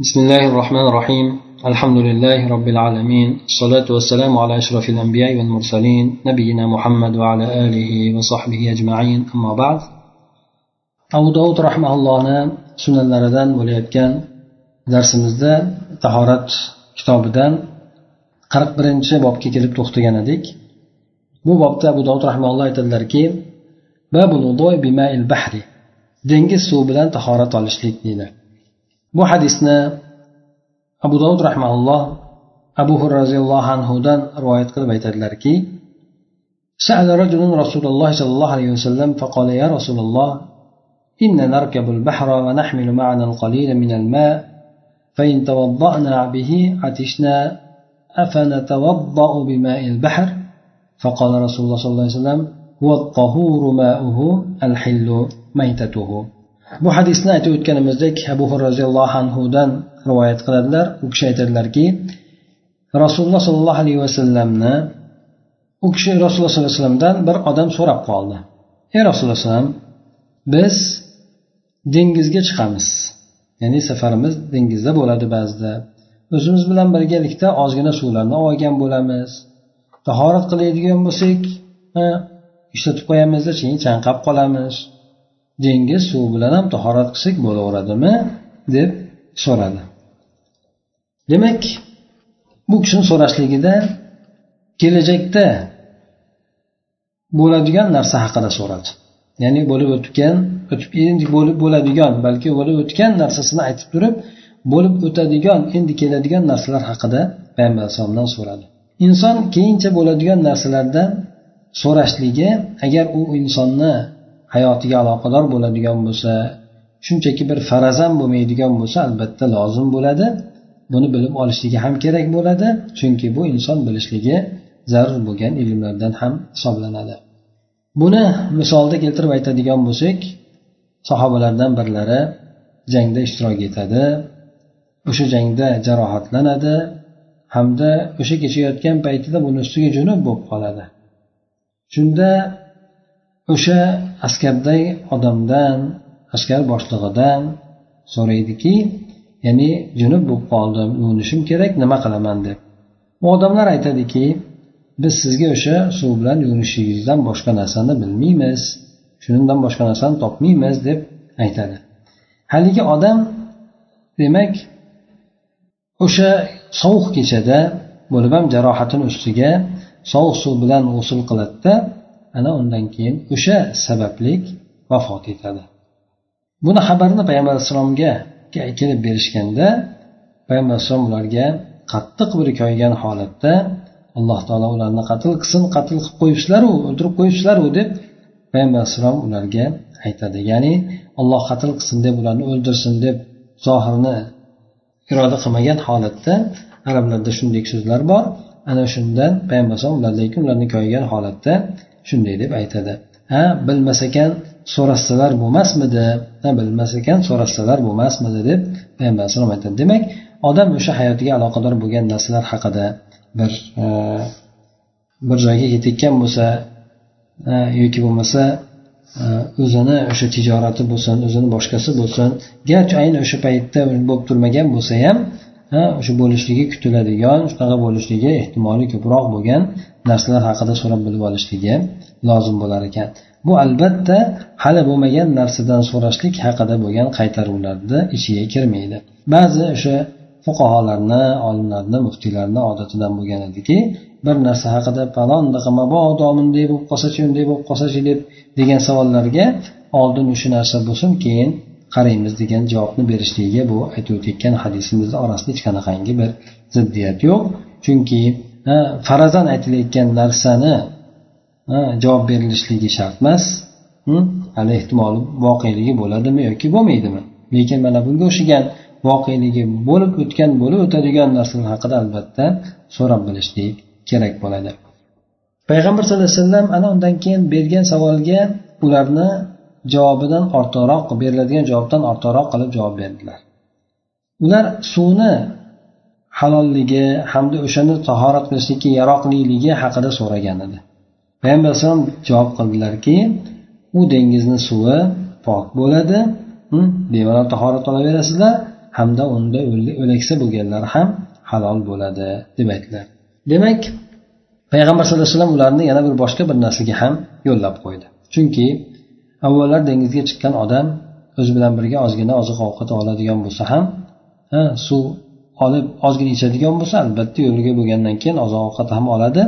بسم الله الرحمن الرحيم. الحمد لله رب العالمين. الصلاة والسلام على أشرف الأنبياء والمرسلين نبينا محمد وعلى آله وصحبه أجمعين. أما بعد أبو داود رحمه الله سنن لردان وليبكان درس مزدى طهارة كتاب دان قرق برنش باب كتلب تختيان ديك بو باب أبو داود رحمه الله تدلركي باب الوضوء بماء البحر. دنجس سوبلان طهارة على شليك دينك bu hadisni abu dovud rahmaulloh abu hurra roziyallohu anhudan rivoyat qilib aytadilarki سأل رجل رسول الله صلى الله عليه وسلم فقال يا رسول الله إن نركب البحر ونحمل معنا القليل من الماء فإن توضأنا به عتشنا أفنتوضأ بماء البحر فقال رسول الله صلى الله عليه وسلم هو الطهور ماؤه الحل ميتته bu hadisni aytib o'tganimizdek abu roziyallohu anhudan rivoyat qiladilar. U kishi aytadilarki rasululloh sollallohu alayhi vasallamni u kishi rasululloh sollallohu alayhi vasallamdan bir odam so'rab qoldi. Ey rasululloh alayhi biz dengizga chiqamiz. Ya'ni safarimiz dengizda bo'ladi ba'zida. O'zimiz bilan birgalikda ozgina suvlarni olgan bo'lamiz. Tahorat qiladigan bo'lsak ishlatib qo'yamizda keyin chanqab qolamiz. Dengiz suvi bilan ham tahorat qilsak bo'laveradimi? deb so'radi. Demak bu kishini so'rashligida kelajakda bo'ladigan narsa haqida so'radi ya'ni bo'lib o'tgan o'tib endi bo'lib bo'ladigan balki bo'lib o'tgan narsasini aytib turib bo'lib o'tadigan endi keladigan narsalar haqida payg'ambar alayhisalomdan so'radi. Inson keyincha bo'ladigan narsalardan so'rashligi agar u insonni hayotiga aloqador bo'ladigan bo'lsa shunchaki bir farazan bo'lmaydigan bo'lsa albatta lozim bo'ladi. Buni bilib olishligi ham kerak bo'ladi chunki bu inson bilishligi zarur bo'lgan ilmlardan ham hisoblanadi. Buni misolda keltirib aytadigan bo'lsak sahobalardan birlari jangda ishtirok etadi o'sha jangda jarohatlanadi hamda o'sha kechayotgan paytida buni ustiga junub bo'lib qoladi. Shunda o'sha askardagi odamdan askar boshlig'idan so'raydiki ya'ni junub bo'lib qoldim yuvinishim kerak nima qilaman deb. U odamlar aytadiki biz sizga o'sha suv bilan yuvinishingizdan boshqa narsani bilmaymiz shundan boshqa narsani topmaymiz deb aytadi. Haligi odam demak o'sha sovuq kechada bo'lib ham jarohatini ustiga sovuq suv bilan g'usul qiladida ana undan keyin o'sha sabablik vafot etadi. Buni xabarni payg'ambar alayhissalomga kelib berishganda payg'ambar alayhissalom ularga qattiq bir koygan holatda alloh taolo ularni qatl qilsin qatl qilib qo'yibsizlaru o'ldirib qo'yibsizlaru deb payg'ambar alayhissalom ularga aytadi. Ya'ni olloh qatl qilsin deb ularni o'ldirsin deb zohirni iroda qilmagan holatda arablarda shunday so'zlar bor. Ana shundan payg'ambar alayhisalom ulardan ularni koygan holatda shunday deb aytadi. Ha bilmas ekan so'rashsalar bo'lmasmidi ha bilmas ekan so'rashsalar bo'lmasmidi deb payg'ambar alayhisalom aytadi. Demak odam o'sha hayotiga aloqador bo'lgan narsalar haqida bir e, bir joyga ketayotgan bo'lsa e, yoki bo'lmasa e, o'zini o'sha tijorati bo'lsin o'zini boshqasi bo'lsin garchi ayni o'sha paytda bo'lib turmagan bo'lsa ham o'sha bo'lishligi kutiladigan shunaqa bo'lishligi ehtimoli ko'proq bo'lgan narsalar haqida so'rab bilib olishligi lozim bo'lar ekan. Bu albatta hali bo'lmagan narsadan so'rashlik haqida bo'lgan qaytaruvlarni ichiga kirmaydi. Ba'zi o'sha fuqarolarni olimlarni muftiylarni odatidan bo'lgan ediki bir narsa haqida palondaqa mabodo bunday bo'lib qolsachi unday bo'lib qolsachi deb degan savollarga oldin o'sha narsa bo'lsin keyin qaraymiz degan javobni berishligiga bu aytib o'tayotgan hadisimizni orasida hech qanaqangi bir ziddiyat yo'q. Chunki farazan aytilayotgan narsani javob berilishligi shart emas hali ehtimoli voqeligi bo'ladimi yoki bo'lmaydimi? Lekin mana bunga o'xshagan voqeligi bo'lib o'tgan bo'lib o'tadigan narsalar haqida albatta so'rab bilishlik kerak bo'ladi. Payg'ambar sallallohu alayhi vasallam ana undan keyin bergan savolga ularni javobidan ortiqroq beriladigan javobdan ortiqroq qilib javob berdilar. Ular suvni halolligi hamda o'shani tahorat qilishlikka yaroqliligi haqida so'ragan edi. Payg'ambar alayhisalom javob qildilarki u dengizni suvi pok bo'ladi hm, bemalol tahorat olaverasizlar hamda unda o'laksa bo'lganlar ham halol bo'ladi deb aytdilar. Demak payg'ambar sallallohu alayhi vasallam ularni yana bir boshqa bir narsaga ham yo'llab qo'ydi. Chunki avvallar dengizga chiqqan odam o'zi bilan birga ozgina oziq ovqat oladigan bo'lsa ham suv olib ozgina ichadigan bo'lsa albatta yo'liga bo'lgandan keyin oziq ovqat ham oladi.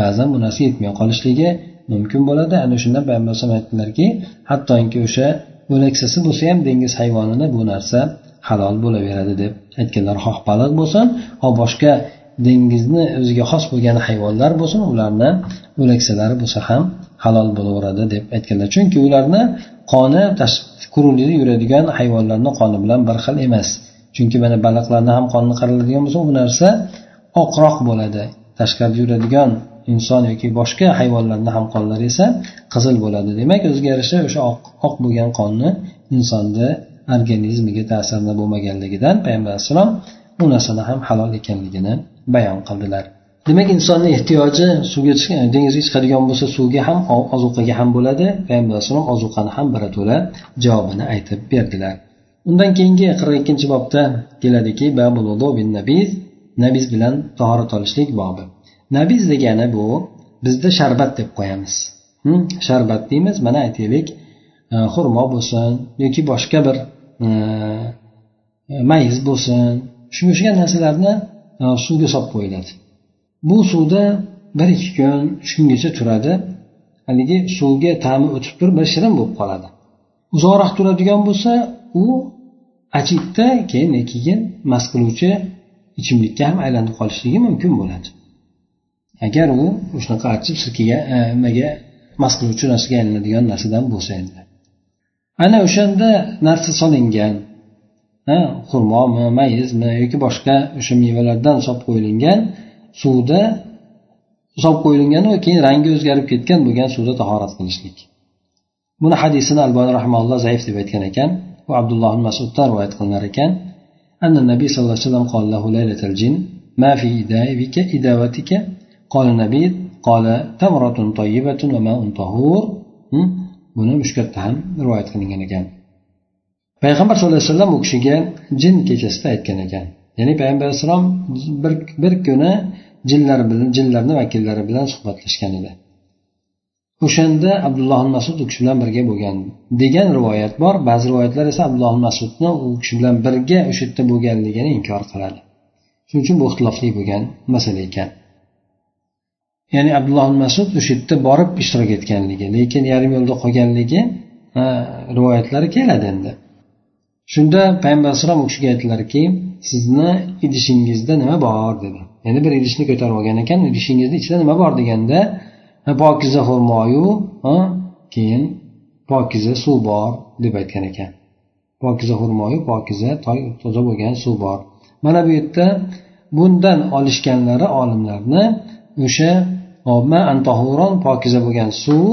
Ba'zan bu narsa yetmay qolishligi mumkin bo'ladi. Ana shundan payg'ambar alayhisalom aytdilarki hattoki o'sha o'laksasi bo'lsa ham dengiz hayvonini bu narsa halol bo'laveradi deb aytganlar. Xoh baliq bo'lsin ho boshqa dengizni o'ziga xos bo'lgan hayvonlar bo'lsin ularni o'laksalari bo'lsa ham halol bo'laveradi deb aytganlar. Chunki ularni qoni quruqlikda yuradigan hayvonlarni qoni bilan bir xil emas. Chunki mana baliqlarni ham qonini qaraladigan bo'lsa bu narsa oqroq bo'ladi. Tashqarida yuradigan inson yoki boshqa hayvonlarni ham qonlari esa qizil bo'ladi. Demak o'ziga yarasha o'sha oq bo'lgan qonni insonni organizmiga ta'sirni bo'lmaganligidan payg'ambar alayhissalom bu narsani ham halol ekanligini bayon qildilar. Demak insonni ehtiyoji suvga dengizga chiqadigan bo'lsa suvga ham ozuqaga ham bo'ladi. Payg'ambar alayhissalom ozuqani ham birato'la javobini aytib berdilar. Undan keyingi qirq ikkinchi bobda keladiki nabiz bilan tahorat olishlik bobi. Nabiz degani bu bizda sharbat deb qo'yamiz. Hm? Sharbat deymiz mana aytaylik e, xurmo bo'lsin yoki boshqa bir e, mayiz bo'lsin. Shunga o'xshagan narsalarni e, suvga solib qo'yiladi. Bu suvda bir ikki kun uch kungacha turadi. Haligi suvga ta'mi o'tib turib bir shirin bo'lib qoladi. Uzoqroq turadigan bo'lsa u achitda keyin keyin mast qiluvchi ichimlikka ham aylanib qolishligi mumkin bo'ladi. Agar u shunaqa achib sirkaga e, nimaga mast qiluvchi narsaga aylanadigan narsadan bo'lsa endi. Ana o'shanda narsa solingan xurmomi mayizmi yoki boshqa o'sha mevalardan solib qo'yilgan suvda solib qo'yilgan va keyin rangi o'zgarib ketgan bo'lgan suvda tahorat qilishlik. Buni hadisini alboniy rahmaulloh zaif deb aytgan ekan. u abdulloh masuddan rivoyat qilinar ekan أن النبي صلى الله عليه وسلم قال له ليلة الجن ما في إداوتك إداوتك قال النبي قال تمرة طيبة وماء طهور buni mushkatda ham rivoyat qilingan ekan payg'ambar sallallohu alayhi vasallam u kishiga jin kechasida aytgan ekan ya'ni payg'ambar alayhissalom bir bir kuni jinlar bilan jinlarni vakillari bilan suhbatlashgan edi O'shanda abdulloh masud u kishi bilan birga bo'lgan degan rivoyat bor. Ba'zi rivoyatlar esa abdulloh masudni u kishi bilan birga o'sha yerda bo'lganligini inkor qiladi. Shuning uchun bu ixtilofli bo'lgan masala ekan. Ya'ni abdulloh masud o'sha yerda borib ishtirok etganligi lekin yarim yo'lda qolganligi rivoyatlari keladi endi. Shunda payg'ambar alayhisalom u kishiga aytdilarki sizni idishingizda nima bor? dedi. Ya'ni bir idishni ko'tarib olgan ekan idishingizni ichida nima bor? deganda pokiza xurmoyu keyin pokiza suv bor deb aytgan ekan. Pokiza xurmoyu pokiza toza bo'lgan suv bor. Mana bu yerda bundan olishganlari olimlarni o'sha antohuron pokiza bo'lgan suv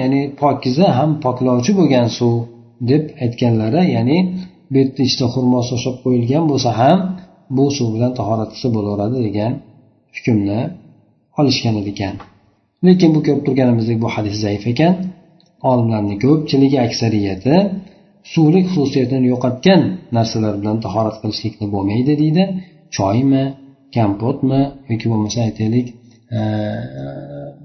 ya'ni pokiza ham poklovchi bo'lgan suv deb aytganlari ya'ni bu yerda ichida xurmo shoshib qo'yilgan bo'lsa ham bu suv bilan tahorat qilsa bo'laveradi degan hukmni olishgan ekan lekin bu ko'rib turganimizdek bu hadis zaif ekan. Olimlarni ko'pchiligi aksariyati suvlik xususiyatini yo'qotgan narsalar bilan tahorat qilishlikni bo'lmaydi deydi. Choymi kompotmi yoki bo'lmasa aytaylik e,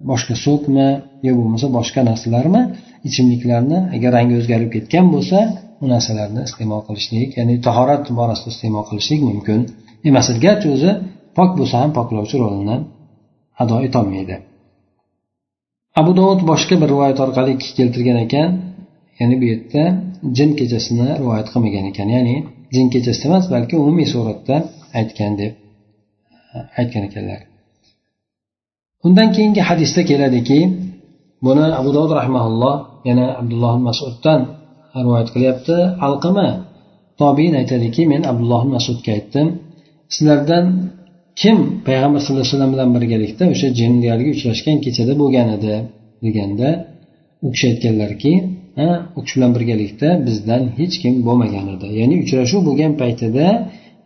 boshqa sokmi yo bo'lmasa boshqa narsalarmi? Ichimliklarni agar rangi o'zgarib ketgan bo'lsa bu narsalarni iste'mol qilishlik ya'ni tahorat borasida iste'mol qilishlik mumkin. Emas garchi o'zi pok bo'lsa ham poklovchi rolini ado etolmaydi. Abu dovud boshqa bir rivoyat orqali keltirgan ekan. Ya'ni bu yerda jin kechasini rivoyat qilmagan ekan. Ya'ni jin kechasi emas balki umumiy suratda aytgan deb aytgan ekanlar. Undan keyingi hadisda keladiki buni abu dovud rahmaulloh yana abdulloh masuddan rivoyat qilyapti. Alqima tobiin aytadiki men abdulloh masudga aytdim. Sizlardan kim payg'ambar sallallohu alayhi vasallam bilan birgalikda o'sha jinlarga uchrashgan kechada bo'lgan edi deganda u kishi aytganlarki u kishi bilan birgalikda bizdan hech kim bo'lmagan edi. Ya'ni uchrashuv bo'lgan paytida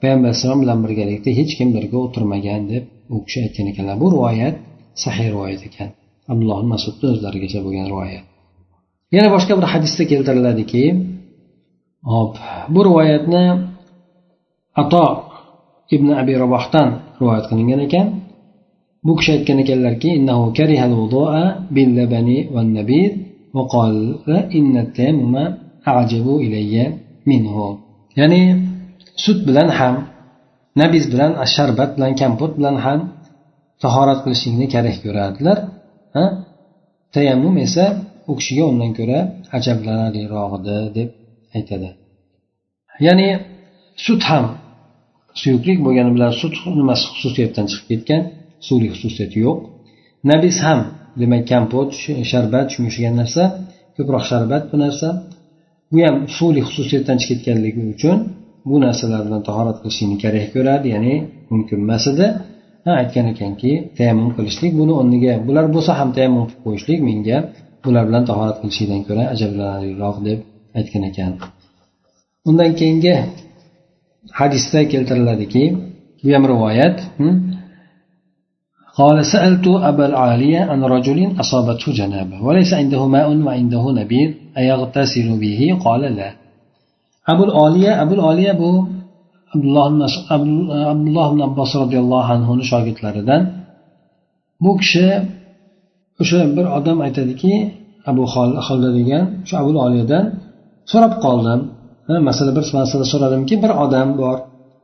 payg'ambar alayhisalom bilan birgalikda hech kim birga o'tirmagan deb u kishi aytgan ekanlar. Bu rivoyat sahiy rivoyat ekan. Abdulloh masudni o'zlarigacha bo'lgan rivoyat. Yana boshqa bir hadisda keltiriladiki hop bu rivoyatni ato ibn abi rabohdan rivoyat qilingan ekan. Bu kishi aytgan ekanlarki ya'ni sut bilan ham nabiz bilan sharbat bilan kompot bilan ham tahorat qilishlikni kerak ko'radilar. Tayammum esa u kishiga undan ko'ra ajablanarliroq edi deb aytadi. Ya'ni sut ham suyuqlik bo'lgani bilan sut nimasi xususiyatdan chiqib ketgan suvli xususiyati yo'q. Nabis ham demak kompot sharbat shunga o'xshagan narsa ko'proq sharbat bu narsa. Bu ham suvli xususiyatdan chiqib ketganligi uchun bu narsalar bilan tahorat qilishlikni kerak ko'radi ya'ni mumkin emas edi aytgan ekanki tayammum qilishlik buni o'rniga bular bo'lsa ham tayammum qilib qo'yishlik menga bular bilan tahorat qilishlikdan ko'ra ajablanarliroq deb aytgan ekan. Undan keyingi hadisda keltiriladiki bu ham rivoyat قال سألت أبا العالية عن رجل أصابته جنابة وليس عنده ماء وعنده نبيذ أيغتسل به قال لا أبو العالية أبو العالية بو abdulloh abdulloh ibn abbos roziyallohu anhuni shogirdlaridan bu kishi o'sha bir odam aytadiki abu xolda degan shu abu oliyadan so'rab qoldim Masala bir masala so'radimki bir odam bor.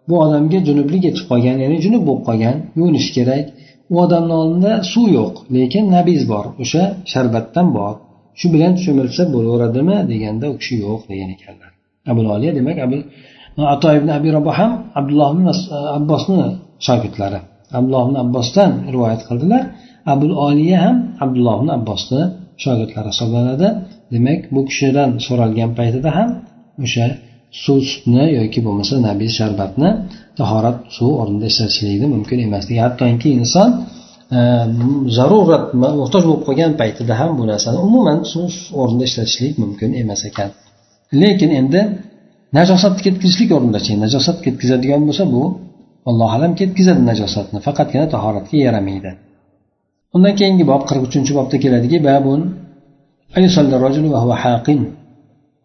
Bu odamga junublik yetib qolgan ya'ni junub bo'lib qolgan yuvinishi kerak. U odamni oldida suv yo'q lekin nabiz bor. O'sha sharbatdan bor. Shu bilan cho'milsa bo'laveradimi deganda u kishi yo'q degan ekanlar. Abu oliya demak abu ato ibn abi robo ham abdulloh ibn e, abbosni shogirdlari. Abdulloh ibn abbosdan rivoyat qildilar. Abu oliya ham abdulloh ibn abbosni shogirdlari hisoblanadi. Demak bu kishidan so'ralgan paytida ham o'sha suv sutni yoki bo'lmasa nabiy sharbatni tahorat suv o'rnida ishlatishlikni mumkin emasligi hattoki inson e, zarurat muhtoj bo'lib qolgan paytida ham bu narsani umuman suv o'rnida ishlatishlik mumkin emas ekan. Lekin endi najosatni ketkazishlik o'rnidachi najosat ketkazadigan bo'lsa bu allohu alam ketkazadi najosatni faqatgina tahoratga yaramaydi. Undan keyingi bob qirq uchinchi bobda keladiki babun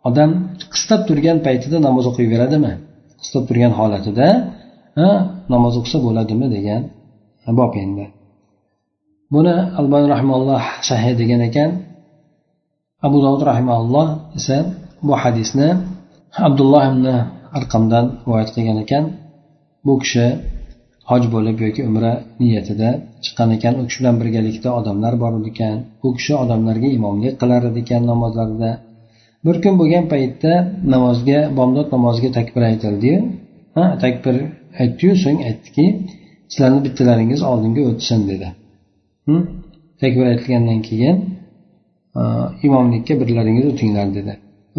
odam qistab turgan paytida namoz o'qiyveradimi? Qistab turgan holatida namoz o'qisa bo'ladimi degan bob endi. Buni albani rahmaulloh sahih degan ekan. Abu dovud rahimalloh esa bu hadisni abdulloh ibn arqamdan rivoyat qilgan ekan. Bu kishi hoj bo'lib yoki umra niyatida chiqqan ekan. U kishi bilan birgalikda odamlar bor ekan. U kishi odamlarga imomlik qilar ekan namozlarida. Bir kun bo'lgan paytda namozga bomdod namoziga takbir aytildiyu. Takbir aytdiyu so'ng aytdiki sizlarni bittalaringiz oldinga o'tsin dedi. Takbir aytilgandan keyin imomlikka birlaringiz o'tinglar dedi.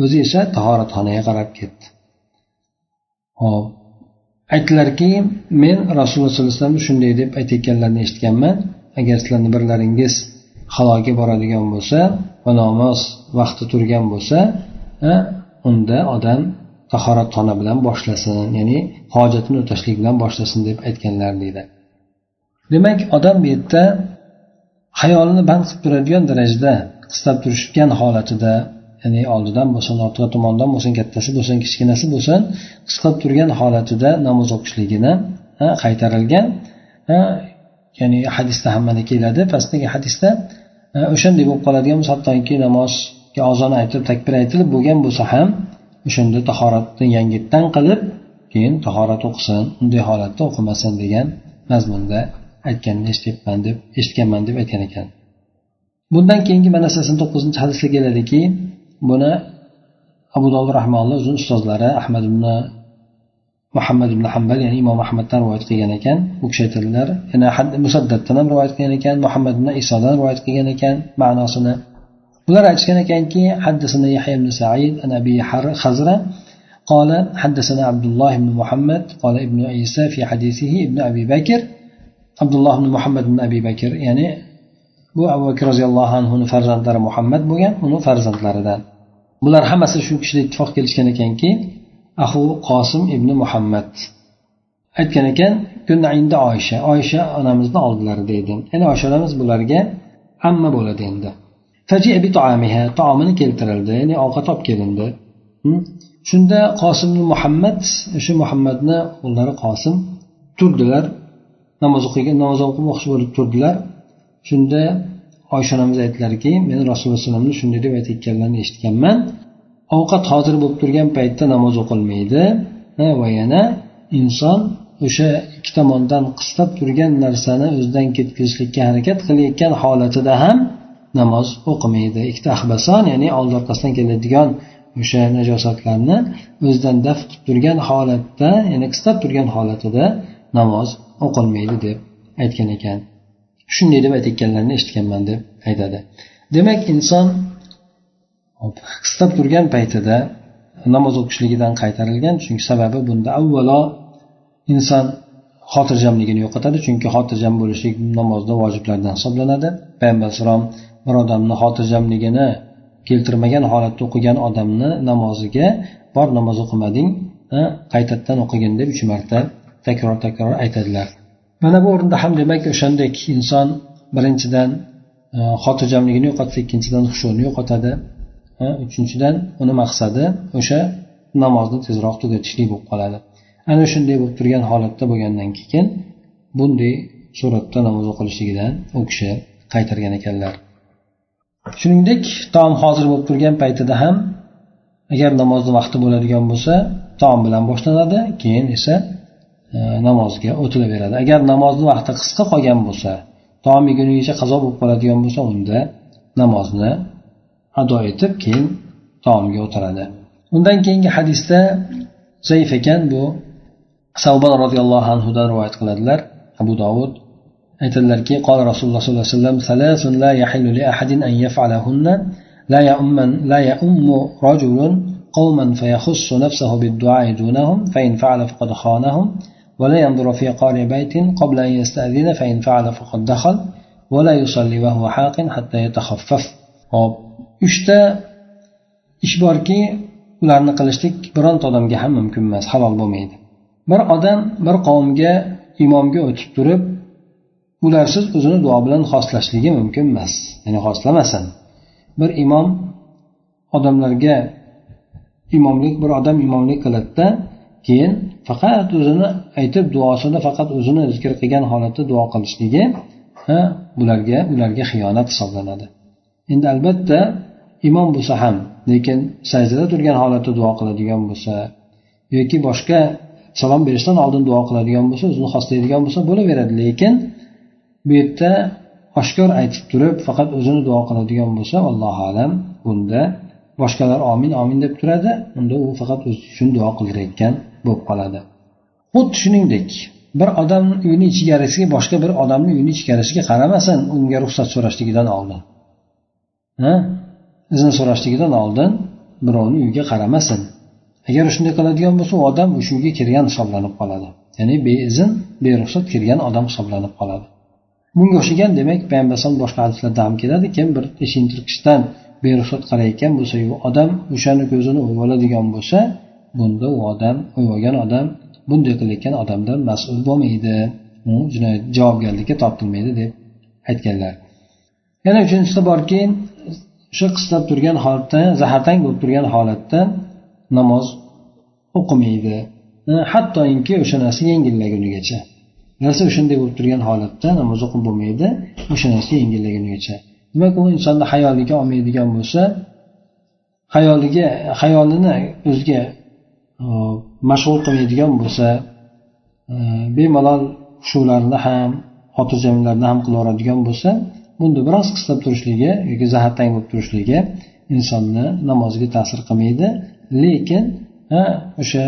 O'zi esa tahoratxonaga qarab ketdi. Hop aytdilarki men rasululloh sollallohu alayhi vasallam shunday deb aytayotganlarini eshitganman. Agar sizlarni birlaringiz haloga boradigan bo'lsa va namoz vaqti turgan bo'lsa unda odam tahoratxona bilan boshlasin ya'ni hojatini o'tashlik bilan boshlasin deb aytganlar deydi. Demak odam bu yerda hayolini band qilib turadigan darajada qistab turishgan holatida ya'ni oldidan bo'lsin orqa tomondan bo'lsin kattasi bo'lsin kichkinasi bo'lsin qisqab turgan holatida namoz o'qishligini qaytarilgan ya'ni hadisda ham mana keladi. Pastdagi hadisda o'shanday bo'lib qoladigan bo'lsa hattoki namozga ozon aytib takbir aytilib bo'lgan bo'lsa ham o'shanda tahoratni yangitdan qilib keyin tahorat o'qisin unday holatda o'qimasin degan mazmunda aytganini eshityapman deb eshitganman deb aytgan ekan. Bundan keyingi mana sakson to'qqizinchi hadisda keladiki buni abu dovud rahmaulloh o'zini ustozlari ahmad ibn muhammad ibn hambal ya'ni imom ahmaddan rivoyat qilgan ekan u kishi aytadilar yana musaddatdan ham rivoyat qilgan ekan muhammad ibn isodan rivoyat qilgan ekan ma'nosini ular aytishgan ekanki حدثنا يحيى بن سعيد عن أبي خزرة قال حدثنا عبد الله بن محمد قال ابن عيسى في حديثه ابن أبي بكر عبد الله بن محمد بن أبي بكر يعني bu abu bakr roziyallohu anhuni farzandlari muhammad bo'lgan uni farzandlaridan bular hammasi shu kishida ittifoq kelishgan ekanki ahu qosim ibn muhammad. Aytgan ekan endi oysha. Oysha onamizni oldilarida edi ya'ni oysha onamiz bularga amma bo'ladi endi. Taomini keltirildi ya'ni ovqat olib kelindi. Hm? Shunda qosim muhammad o'sha muhammadni o'g'illari qosim turdilar. Namoz o'qigan namoz o'qimoqchi bo'lib turdilar. Shunda oysha onamiz aytdilarki men rasululloh alayhivasallamni shunday deb aytayotganlarini eshitganman. Ovqat hozir bo'lib turgan paytda namoz o'qilmaydi. Va yana inson o'sha ikki tomondan qistab turgan narsani o'zidan ketkazishlikka harakat qilayotgan holatida ham namoz o'qimaydi. Ikkita ahbason ya'ni old orqasidan keladigan o'sha najosatlarni o'zidan daf qilib turgan holatda ya'ni qistab turgan holatida namoz o'qilmaydi deb aytgan ekan. Shunday deb aytayotganlarini eshitganman deb aytadi. Demak inson qistab turgan paytida namoz o'qishligidan qaytarilgan chunki sababi bunda avvalo inson xotirjamligini yo'qotadi chunki xotirjam bo'lishlik namozda vojiblardan hisoblanadi. Payg'ambar alayhissalom bir odamni xotirjamligini keltirmagan holatda o'qigan odamni namoziga bor namoz o'qimading qaytadan o'qigin deb uch marta takror takror aytadilar. Mana bu o'rinda ham demak o'shandek inson birinchidan e, xotirjamligini yo'qotsa ikkinchidan hushini yo'qotadi. Uchinchidan uni maqsadi o'sha namozni tezroq tugatishlik bo'lib qoladi. Ana shunday bo'lib turgan holatda bo'lgandan keyin bunday suratda namoz o'qilishligidan u kishi qaytargan ekanlar. Shuningdek taom hozir bo'lib turgan paytida ham agar namozni vaqti bo'ladigan bo'lsa taom bilan boshlanadi keyin esa e, namozga o'tilaveradi. Agar namozni vaqti qisqa qolgan bo'lsa taom yegunigacha qazo bo'lib qoladigan bo'lsa unda namozni ado etib keyin taomga o'tiradi undan keyingi hadisda zaif ekan bu savban roziyallohu anhudan rivoyat qiladilar abu dovud aytadilarki qola rasululloh sollallohu alayhi vasallam salasun la yahillu li ahadin an yaf'alahunna لا يؤمن لا يؤم رجل قوما فيخص نفسه بالدعاء دونهم فإن فعل فقد خانهم ولا ينظر في قار بيت قبل أن يستأذن فإن فعل فقد دخل ولا يصلي وهو حاق حتى يتخفف uchta ish borki ularni qilishlik bironta odamga ham mumkin emas halol bo'lmaydi. Bir odam bir qavmga imomga o'tib turib ularsiz o'zini duo bilan xoslashligi mumkin emas ya'ni xoslamasin bir imom odamlarga imomlik bir odam imomlik qiladida keyin faqat o'zini aytib duosini faqat o'zini zikr qilgan holatda duo qilishligi bularga ularga xiyonat hisoblanadi. Endi albatta imom bo'lsa ham lekin sajdada turgan holatda duo qiladigan bo'lsa yoki boshqa salom berishdan oldin duo qiladigan bo'lsa o'zini xoslaydigan bo'lsa bo'laveradi. Lekin bu yerda oshkor aytib turib faqat o'zini duo qiladigan bo'lsa allohu alam bunda boshqalar omin omin deb turadi unda u faqat o'zi uchun duo qildirayotgan bo'lib qoladi. Xuddi shuningdek bir odam uyini ichkarisiga boshqa bir odamni uyini ichkarisiga qaramasin unga ruxsat so'rashligidan oldin. Izn so'rashligidan oldin birovni uyiga qaramasin. Agar shunday qiladigan bo'lsa u odam o'sha uyga kirgan hisoblanib qoladi. Ya'ni beizn beruxsat kirgan odam hisoblanib qoladi. Bunga o'xshagan demak payg'ambar alayhisalom boshqa hadislarda ham keladi kim bir eshikni tirqishdan beruxsat qarayotgan bo'lsa u odam o'shani ko'zini o'yib oladigan bo'lsa bunda u odam o'yib olgan odam bunday qilayotgan odamdan mas'ul bo'lmaydi. U jinoyat javobgarlikka tortilmaydi deb aytganlar. Yana uchinchisida borki o'sha qistab turgan holatda zahartang bo'lib turgan holatda namoz o'qimaydi. E, hattoki o'sha narsa yengillagunigacha narsa o'shanday bo'lib turgan holatda namoz o'qib bo'lmaydi o'sha narsa yengillagunigacha demak u insonni hayoliga olmaydigan bo'lsa hayoliga hayolini o'ziga e, mashg'ul qilmaydigan bo'lsa e, bemalol shularni ham xotirjamliklarni ham qilaveradigan bo'lsa bunda biroz qistab turishligi yoki zahatang bo'lib turishligi insonni namoziga ta'sir qilmaydi. Lekin o'sha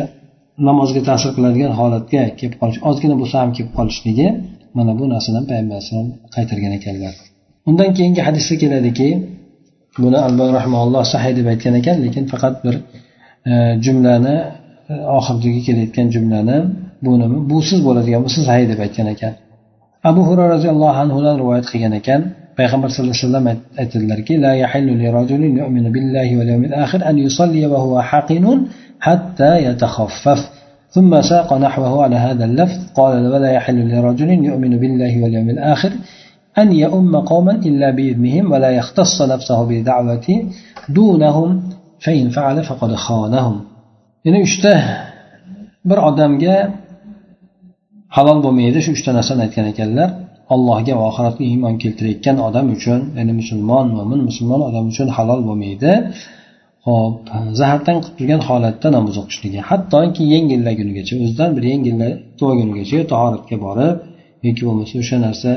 namozga ta'sir qiladigan holatga kelib qolish ozgina bo'lsa ham kelib qolishligi mana bu narsani payg'ambar alayhisalom qaytargan ekanlar. Undan keyingi hadisda keladiki buni albon rahmaulloh sahiy deb aytgan ekan lekin faqat bir e, jumlani e, oxiridagi kelayotgan jumlani buni busiz bo'ladigan bo'lsa sahiy deb aytgan ekan. Abu hurra roziyallohu anhudan rivoyat qilgan ekan payg'ambar sallallohu alayhi vasallam aytadilarki la yahillu li rajulin yu'minu billahi wal yawmil akhir an yusalli wa huwa haqinun حتى يتخفف ثم ساق نحوه على هذا اللفظ قال ولا يحل لرجل يؤمن بالله واليوم الآخر أن يؤم قوما إلا بإذنهم ولا يختص نفسه بدعوة دونهم فإن فعل فقد خانهم yana uchta bir odamga halol bo'lmaydi shu uchta narsani aytgan ekanlar allohga va oxiratga iymon keltirayotgan odam uchun ya'ni musulmon mo'min musulmon odam uchun halol bo'lmaydi. Hop zahardan qilib turgan holatda namoz o'qishligi. Hattoki yengillagunigacha o'zidan bir yengillagunigacha tahoratga borib yoki bo'lmasa o'sha narsa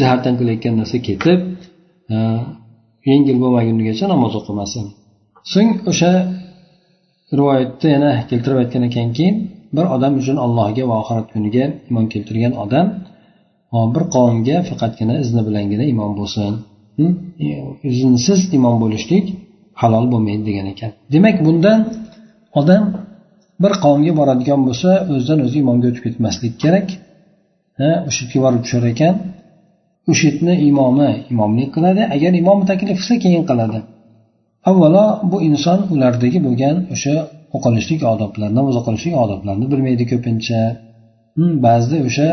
zahardan qilayotgan narsa ketib e, yengil bo'lmagunigacha namoz o'qimasin. So'ng o'sha rivoyatda yana keltirib aytgan ekanki bir odam uchun allohga va oxirat kuniga iymon keltirgan odam bir qavmga faqatgina izni bilangina imom bo'lsin. E, iznsiz imom bo'lishlik halol bo'lmaydi degan ekan. Demak bundan odam bir qavmga boradigan bo'lsa o'zidan o'zi imomga o'tib ketmaslik kerak. O'sha yerga borib tushar ekan o'sha yerni imomi imomlik qiladi agar imom taklif qilsa keyin qiladi. Avvalo bu inson ulardagi bo'lgan o'sha o'qilishlik odoblar namoz o'qilishlik odoblarini bilmaydi ko'pincha. Ba'zida o'sha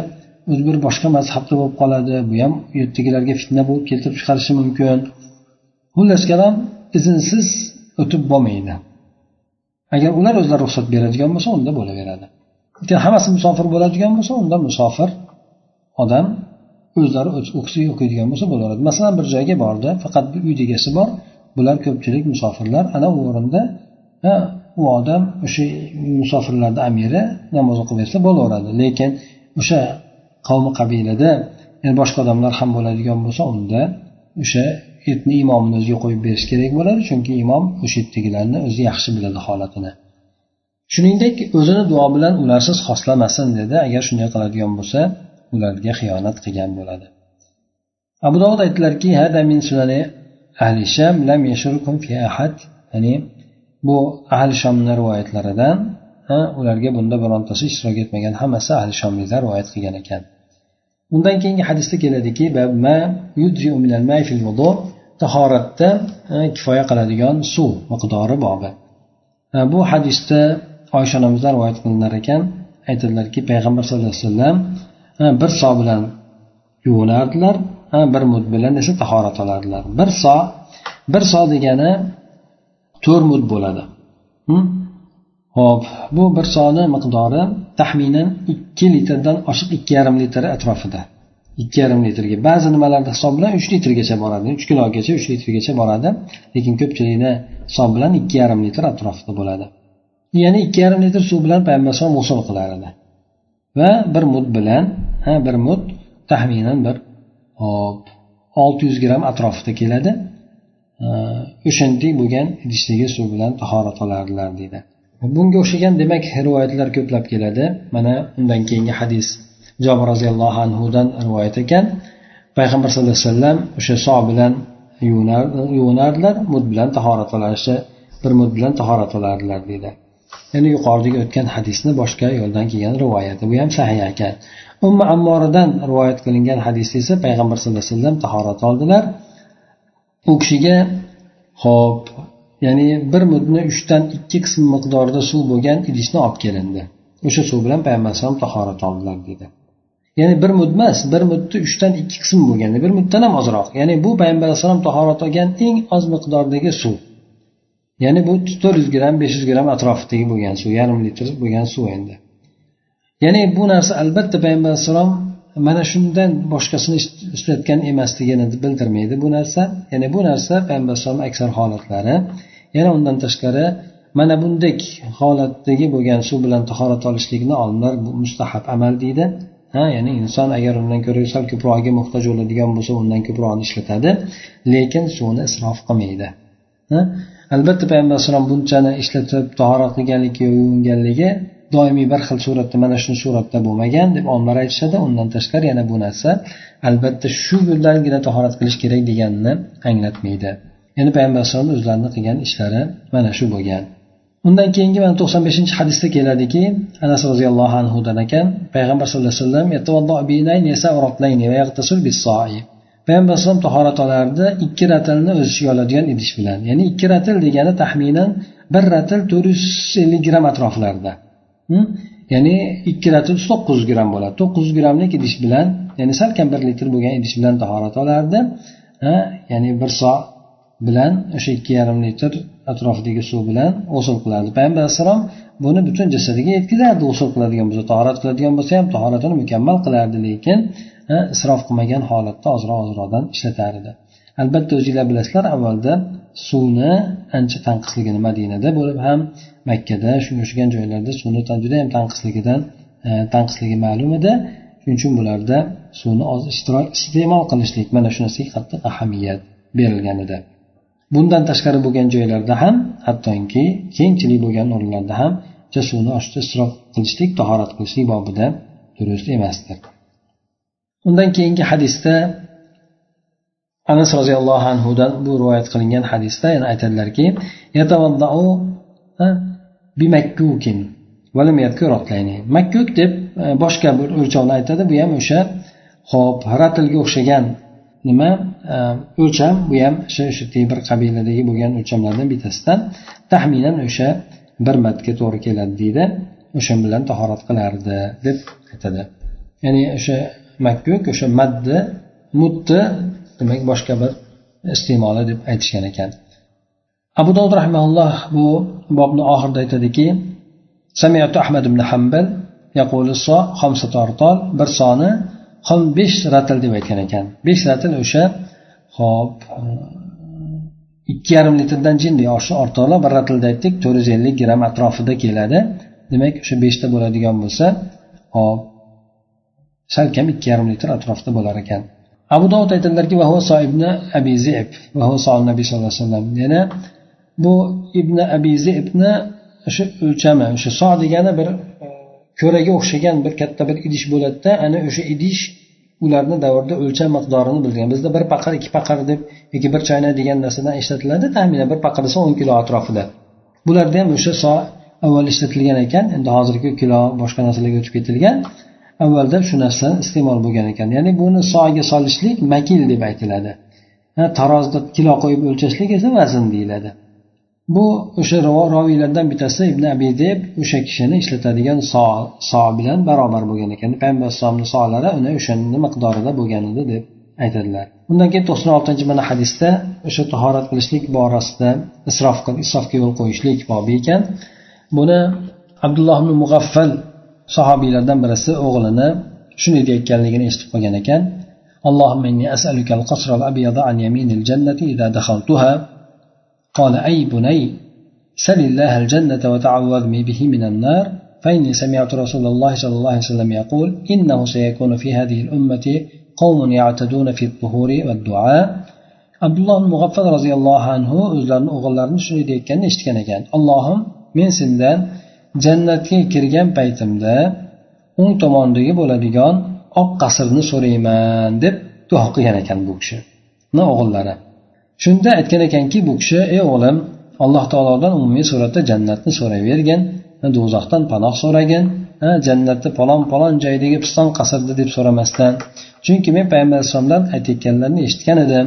o'zi bir boshqa mazhabda bo'lib qoladi. Bu ham u yerdagilarga fitna bo'lib keltirib chiqarishi mumkin. Xullas kalom iznsiz o'tib bo'lmaydi. Agar ular o'zlari ruxsat beradigan bo'lsa unda bo'laveradi. Hammasi musofir bo'ladigan bo'lsa unda musofir odam o'zlari o'qiydigan bo'lsa bo'laveradi. Masalan bir joyga bordi faqat bir uy egasi bor. Bular ko'pchilik musofirlar. Ana u o'rinda u odam o'sha musofirlarni amiri namoz o'qib bersa bo'laveradi. Lekin o'sha qavmi qabilada yani boshqa odamlar ham bo'ladigan bo'lsa unda o'sha etni imomini o'ziga qo'yib berish kerak bo'ladi chunki imom o'sha yerdagilarni o'zi yaxshi biladi holatini. Shuningdek o'zini duo bilan ularsiz xoslamasin dedi. Agar shunday qiladigan bo'lsa ularga xiyonat qilgan bo'ladi. Abu dovud aytdilarki ahli sham lam fi ahad. Ya'ni bu ahli shomni rivoyatlaridan ularga bunda birontasi ishtirok etmagan hammasi ahli shomliklar rivoyat qilgan ekan. Undan keyingi hadisda keladiki tahoratda e, kifoya qiladigan suv miqdori bobi e, bu. Hadisda oysha onamizdan rivoyat qilinar ekan aytadilarki payg'ambar sallallohu alayhi vasallam e, bir so bilan yuvinardilar bir mud bilan esa tahorat olardilar. Bir so bir so degani to'rt mud bo'ladi. Hm? Ho'p bu bir soni miqdori taxminan ikki litrdan oshiq ikki yarim litr atrofida. Ikki yarim litrga. Ba'zi nimalarda hisob bilan uch litrgacha boradi. Uch kilogacha uch litrgacha boradi. Lekin ko'pchilikni hisob bilan ikki yarim litr atrofida bo'ladi. Ya'ni ikki yarim litr suv bilan payg'ambar alayhisalom g'usul qilar edi va bir mud bilan ha bir mud taxminan bir hop olti yuz gramm atrofida keladi. O'shanday bo'lgan idishdagi suv bilan tahorat olardilar deydi. Bunga o'xshagan demak rivoyatlar ko'plab keladi. Mana undan keyingi hadis. Jobir roziyallohu anhudan rivoyat ekan. Payg'ambar sallallohu alayhi vasallam o'sha so bilan yuvinardilar mud bilan tahorat olarishi bir mud bilan tahorat olardilar deydi ya'ni yuqoridagi o'tgan hadisni boshqa yo'ldan kelgan rivoyati. Bu ham sahih ekan. Umma ammoridan rivoyat qilingan hadisda esa payg'ambar sallallohu alayhi vasallam tahorat oldilar. U kishiga ho'p ya'ni bir mudni uchdan ikki qism miqdorida suv bo'lgan idishni olib kelindi. O'sha suv bilan payg'ambar alayhisalom tahorat oldilar dedi. Ya'ni bir mud emas bir mudni uchdan ikki qism bo'lgan bir muddan ham ozroq. Ya'ni bu payg'ambar alayhissalom tahorat olgan eng oz miqdordagi suv. Ya'ni bu to'rt yuz gramm besh yuz gramm atrofidagi bo'lgan suv yarim litr bo'lgan suv endi. Ya'ni bu narsa albatta payg'ambar alayhissalom mana shundan boshqasini ishlatgan emasligini bildirmaydi bu narsa. Ya'ni bu narsa payg'ambar alayhisalom aksar holatlari yana undan tashqari mana bundek holatdagi bo'lgan suv bilan tahorat olishlikni olimlar mustahab amal deydi. Ha ya'ni inson agar undan ko'ra sal ko'prog'iga muhtoj bo'ladigan bo'lsa undan ko'prog'ini ishlatadi lekin suvni isrof qilmaydi. Albatta payg'ambar alayhisalom bunchani ishlatib tahorat qilganligi yuvinganligi doimiy bir xil suratda mana shu suratda bo'lmagan deb olimlar aytishadi. Undan tashqari yana bu narsa albatta shu yo'llangina tahorat qilish kerak deganini anglatmaydi. Ya'ni payg'ambar alayhisalom o'zlarini qilgan ishlari mana shu bo'lgan. Undan keyingi mana to'qson beshinchi hadisda keladiki anas roziyallohu anhudan ekan payg'ambar sallallohu alayhi vasallam payg'ambar alayhisalom tahorat olardi ikki ratlni o'z ichiga oladigan idish bilan. Ya'ni ikki ratl degani taxminan bir ratl to'rt yuz ellik gramm atroflarida hm? ya'ni ikki ratl to'qqiz yuz gramm bo'ladi. To'qqiz yuz grammlik idish bilan ya'ni salkam bir litr bo'lgan idish bilan tahorat olardi. Ya'ni bir so bilan o'sha ikki yarim litr atrofidagi suv bilan g'usul qilardi payg'ambar alayhissalom buni butun jasadiga yetkazardi g'usul qiladigan bo'lsa tahorat qiladigan bo'lsa ham tahoratini mukammal qilardi lekin isrof qilmagan holatda ozroq ozroqdan ishlatar edi. Albatta o'zinglar bilasizlar avvalda suvni ancha tanqisligini madinada bo'lib ham makkada shunga o'xshagan joylarda suvni juda ham tanqisligidan e, tanqisligi ma'lum edi. Shuning uchun bularda suvni iste'mol qilishlik mana shu narsaga qattiq ahamiyat berilgan edi. Bundan tashqari bo'lgan joylarda ham hattoki kengchilik bo'lgan o'rinlarda ham suvni oshda isrof qilishlik tahorat qilishlik bobida durust emasdir. Undan keyingi hadisda anas roziyallohu anhudan bu rivoyat qilingan hadisda yana aytadilarki makkuk deb e, boshqa bir o'lchovni aytadi. Bu ham o'sha ho'p ratlga o'xshagan nima e, o'lcham bu ham o'sha o'sha bir qabiladagi bo'lgan o'lchamlardan bittasidan taxminan o'sha bir matga to'g'ri keladi deydi o'sha bilan tahorat qilardi deb aytadi ya'ni o'sha makkuk o'sha maddi muddi demak boshqa bir iste'moli deb aytishgan ekan abu dovud rahimalloh bu bobni oxirida aytadiki سمعت أحمد بن حنبل يقول الصاع خمسة أرطال bir soni besh ratl deb aytgan ekan. Besh ratl o'sha hop ikki yarim litrdan jinday oshi ortiqroq bir ratlda aytdik to'rt yuz ellik gramm atrofida keladi. Demak o'sha beshta bo'ladigan bo'lsa hop salkam ikki yarim litr atrofida bo'lar ekan. Abu dovud aytadilarki ibn abi zib nabiy sallallohu alayhi vasallam. Yana bu ibn abi zibni o'sha o'lchami o'sha so degani bir e, ko'raga o'xshagan bir katta bir idish bo'ladida ana o'sha idish ularni davrida o'lcham miqdorini bilgan. Bizda bir paqir ikki paqir deb yoki bir choynak degan narsadan ishlatiladi taxminan bir paqir desa o'n kilo atrofida. Bularda ham o'sha so avval ishlatilgan ekan endi hozirgi kilo boshqa narsalarga o'tib ketilgan. Avvalda shu narsa iste'mol bo'lgan ekan. Ya'ni buni soga solishlik makil deb aytiladi. Tarozida kilo qo'yib o'lchashlik esa vazn deyiladi. bu o'sha roviylardan bittasi ibn abi deb o'sha kishini ishlatadigan so so bilan barobar bo'lgan ekan payg'ambar alayhisalomni solari uni o'shani miqdorida bo'lgan edi deb aytadilar undan keyin to'qson oltinchi mana hadisda o'sha tahorat qilishlik borasida isrof isrofga yo'l qo'yishlik bobi ekan buni abdulloh ibn mug'affal sahobiylardan birisi o'g'lini shunday deyayotganligini eshitib qolgan ekan اللهم إني أسألك القصر الأبيض عن يمين الجنة إذا دخلتها قال أي بني سل الله الجنة وتعوذ به من النار فإني سمعت رسول الله صلى الله عليه وسلم يقول إنه سيكون في هذه الأمة قوم يعتدون في الطهور والدعاء abdulloh mug'affal roziyallohu anhu o'zlarini o'g'illarini shunday deyayotganini eshitgan ekan allohim men sendan jannatga kirgan paytimda o'ng tomondagi bo'ladigan oq qasrni so'rayman deb duo qilgan ekan bu kishini o'g'illari Shunda aytgan ekanki bu kishi ey o'g'lim alloh taolodan umumiy suratda jannatni so'rayvergin do'zaxdan panoh so'ragin jannatni palon palon joydagi piston qasrda deb so'ramasdan. Chunki men payg'ambar alayhissalomdan aytayotganlarini eshitgan edim.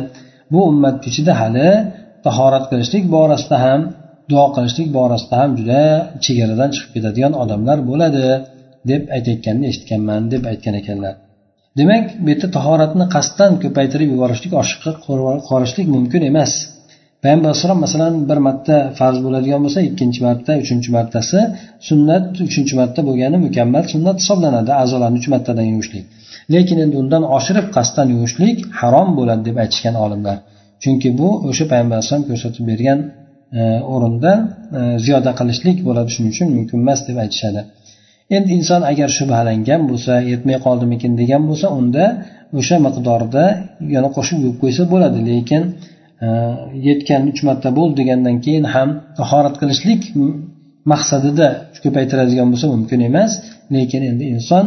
Bu ummat ichida hali tahorat qilishlik borasida ham duo qilishlik borasida ham juda chegaradan chiqib ketadigan odamlar bo'ladi deb aytayotganini eshitganman deb aytgan ekanlar. Demak bu yerda tahoratni qasddan ko'paytirib yuborishlik oshiqqa qorishlik mumkin emas. Payg'ambar alayhissalom masalan bir marta farz bo'ladigan bo'lsa ikkinchi marta uchinchi martasi sunnat uchinchi marta bo'lgani mukammal sunnat hisoblanadi a'zolarni uch martadan yuvishlik lekin endi undan oshirib qasddan yuvishlik harom bo'ladi deb aytishgan olimlar. Chunki bu o'sha payg'ambar alayhisalom ko'rsatib bergan e, o'rinda e, ziyoda qilishlik bo'ladi shuning uchun mumkin emas deb aytishadi. Endi inson agar shubhalangan bo'lsa yetmay qoldimikin degan bo'lsa unda o'sha miqdorda yana qo'shib yuvib qo'ysa bo'ladi. Lekin e, yetgan uch marta bo'ldi degandan keyin ham tahorat qilishlik maqsadida ko'paytiradigan bo'lsa mumkin emas. Lekin endi inson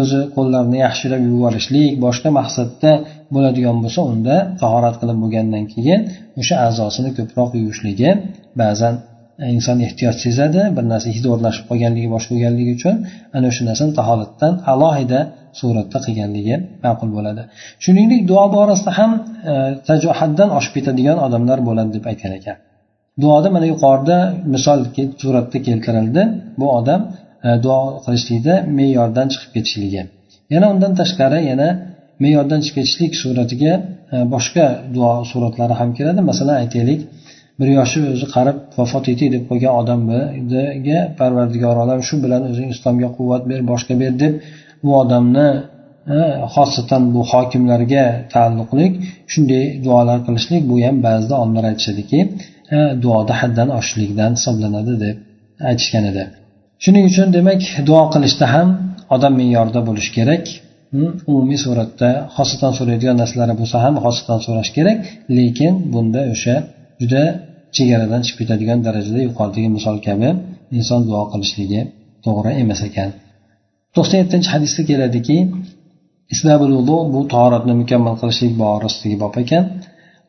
o'zi qo'llarini yaxshilab yuvib boshqa maqsadda bo'ladigan bo'lsa unda tahorat qilib bo'lgandan keyin o'sha a'zosini ko'proq yuvishligi ba'zan E, inson ehtiyoj sezadi bir narsa hidi o'rnashib qolganligi bosh bo'lganligi uchun ana o'sha narsani taholatdan alohida suratda qilganligi ma'qul bo'ladi. Shuningdek duo borasida ham e, haddan oshib ketadigan odamlar bo'ladi deb aytgan ekan. Duoda mana yuqorida misol suratda keltirildi. Bu odam e, duo qilishlikda me'yordan chiqib ketishligi. Yana undan tashqari yana me'yordan chiqib ketishlik suratiga e, boshqa duo suratlari ham kiradi. Masalan aytaylik bir yoshi o'zi qarib vafot etay deb qo'ygan odamga parvardigor olam shu bilan o'zing islomga quvvat ber boshqa ber deb bu odamni xosatan bu hokimlarga taalluqli shunday duolar qilishlik bu ham ba'zida olimlar aytishadiki duoda haddan oshishlikdan hisoblanadi deb aytishgan edi. Shuning uchun demak duo qilishda ham odam me'yorida bo'lishi kerak. Umumiy suratda xosatan so'raydigan narsalari bo'lsa ham xosatan so'rash kerak lekin bunda o'sha juda chegaradan chiqib ketadigan darajada yuqoridagi misol kabi inson duo qilishligi to'g'ri emas ekan. To'qson yettinchi hadisda keladiki bu tahoratni mukammal qilishlik borasidagi bob ekan.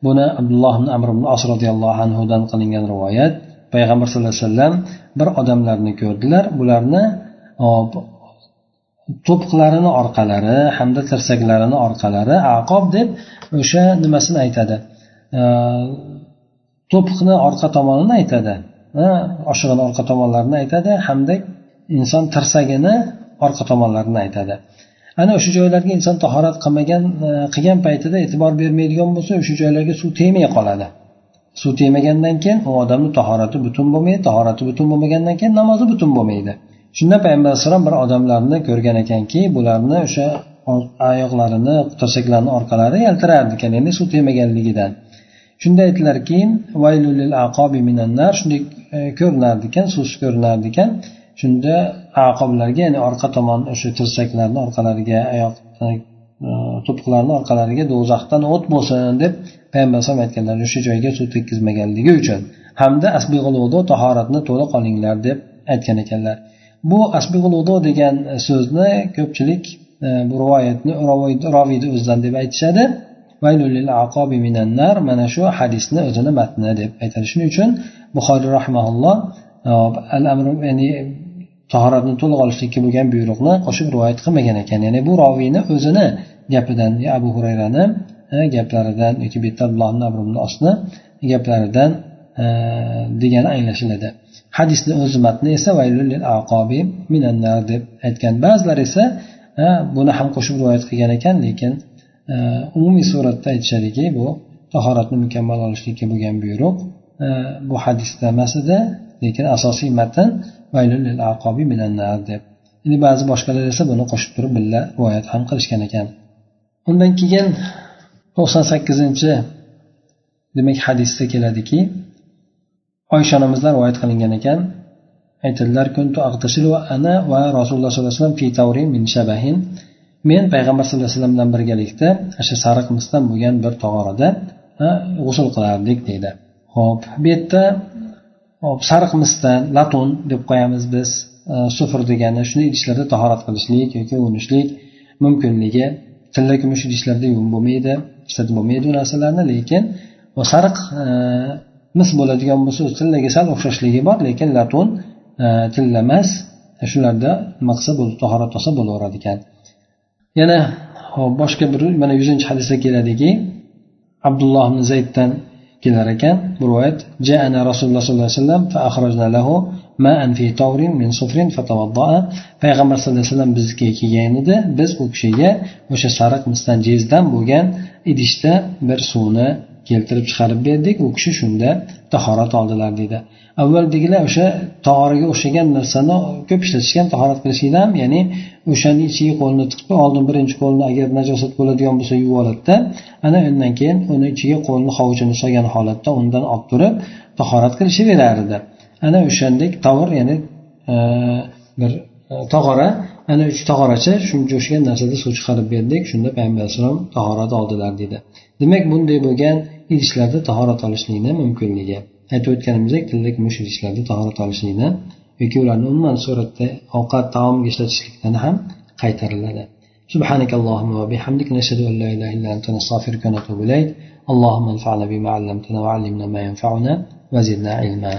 Buni abdulloh ibn amr ibn as roziyallohu anhudan qilingan rivoyat payg'ambar sallallohu alayhi vasallam bir odamlarni ko'rdilar bularni to'piqlarini orqalari hamda tirsaklarini orqalari aqob deb o'sha nimasini aytadi. To'piqni orqa tomonini aytadi. Oshig'ini orqa tomonlarini aytadi hamda inson tirsagini orqa tomonlarini aytadi. Ana o'sha joylarga inson tahorat qilmagan e, qilgan paytida e'tibor bermaydigan bo'lsa o'sha joylarga suv tegmay qoladi. Suv tegmagandan keyin u odamni tahorati butun bo'lmaydi tahorati butun bo'lmagandan keyin namozi butun bo'lmaydi. Shunda payg'ambar alayhissalom bir odamlarni ko'rgan ekanki bularni o'sha oyoqlarini tirsaklarini orqalari yaltirardi ekan ya'ni suv tegmaganligidan. Shunda aytdilarki shunday e, ko'rinardi ekan suvsiz ko'rinardi ekan. Shunda aqoblarga ya'ni orqa tomon o'sha tirsaklarni orqalariga oyoq e, to'piqlarni orqalariga do'zaxdan o't bo'lsin deb payg'ambar alayhisalom aytganlar o'sha joyga suv tekkizmaganligi uchun. Hamda asbig'ul tahoratni to'liq olinglar deb aytgan ekanlar. Bu asbig'ul degan so'zni ko'pchilik e, bu rivoyatni roviyni o'zidan deb aytishadi. Mana shu hadisni o'zini matni deb aytadi. Shuning uchun buxoriy rahmaulloh al amr ya'ni tahoratni to'liq olishlikka bo'lgan buyruqni qo'shib rivoyat qilmagan ekan. Ya'ni bu roviyni o'zini gapidan abu hurayrani gaplaridan yoki bu osni gaplaridan degani anglashiladi. Hadisni o'zi matni esa aqobi minannar deb aytgan. Ba'zilar esa buni ham qo'shib rivoyat qilgan ekan lekin umumiy suratda aytishadiki bu tahoratni mukammal olishlikka bo'lgan buyruq. Bu hadisda emas edi lekin asosiy matn deb. Endi ba'zi boshqalar esa buni qo'shib turib birga rivoyat ham qilishgan ekan. Undan keyin to'qson sakkizinchi demak hadisda keladiki oysha onamizdan rivoyat qilingan ekan. Aytadilar ana va rasululloh sollallohu alayhi vasallam fi tavrin min shabahin. Men payg'ambar sallallohu alayhi vasallam bilan birgalikda o'sha sariq misdan bo'lgan bir tog'orada g'usul qilardik deydi. Ho'p bu yerda hop sariq misdan latun deb qo'yamiz biz e, sufr degani shuni idishlarda tahorat qilishlik yoki uvinishlik mumkinligi tilla kumush idishlarda yuvib bo'lmaydi ishlatib bo'lmaydi u narsalarni lekin sariq e, mis bo'ladigan bo'lsa tillaga sal o'xshashligi bor lekin latun e, tilla emas shularda nima qilsa tahorat olsa bo'laveradi ekan. Yana boshqa bir mana yuzinchi hadisda keladiki abdulloh ibn zayddan kelar ekan. Bu rivoyat jaana rasululloh sollallohu alayhi vasallam payg'ambar sallallohu alayhi vasallam bizga kelgan edi. Biz u kishiga o'sha sariq misdan jezdan bo'lgan idishda bir suvni keltirib chiqarib berdik. U kishi shunda tahorat oldilar deydi avvaldagilar o'sha tog'oraga o'xshagan narsani ko'p ishlatishgan tahorat qilishlikda ham ya'ni o'shani ichiga qo'lni tiqib oldin birinchi qo'lni agar najosat bo'ladigan bo'lsa yuvib oladida. Ana undan keyin uni ichiga qo'lni hovuchini solgan holatda undan olib turib tahorat qilishaverardi ana o'shandek tovur ya'ni e, bir e, tog'ora ana uch tog'oracha shunga o'xshagan narsada suv chiqarib berdik shunda payg'ambar alayhissalom tahorat oldilar deydi demak bunday bo'lgan idishlarda tahorat olishlikni mumkinligi aytib o'tganimizdek tilla kumush idishlarda tahorat olishlikni yoki ularni umuman suratda ovqat taomga ishlatishlikdan ham qaytariladi سبحانك اللهم وبحمدك نشهد أن لا إله إلا أنت نستغفرك ونتوب إليك اللهم انفعنا بما علمتنا وعلمنا ما ينفعنا وزدنا علما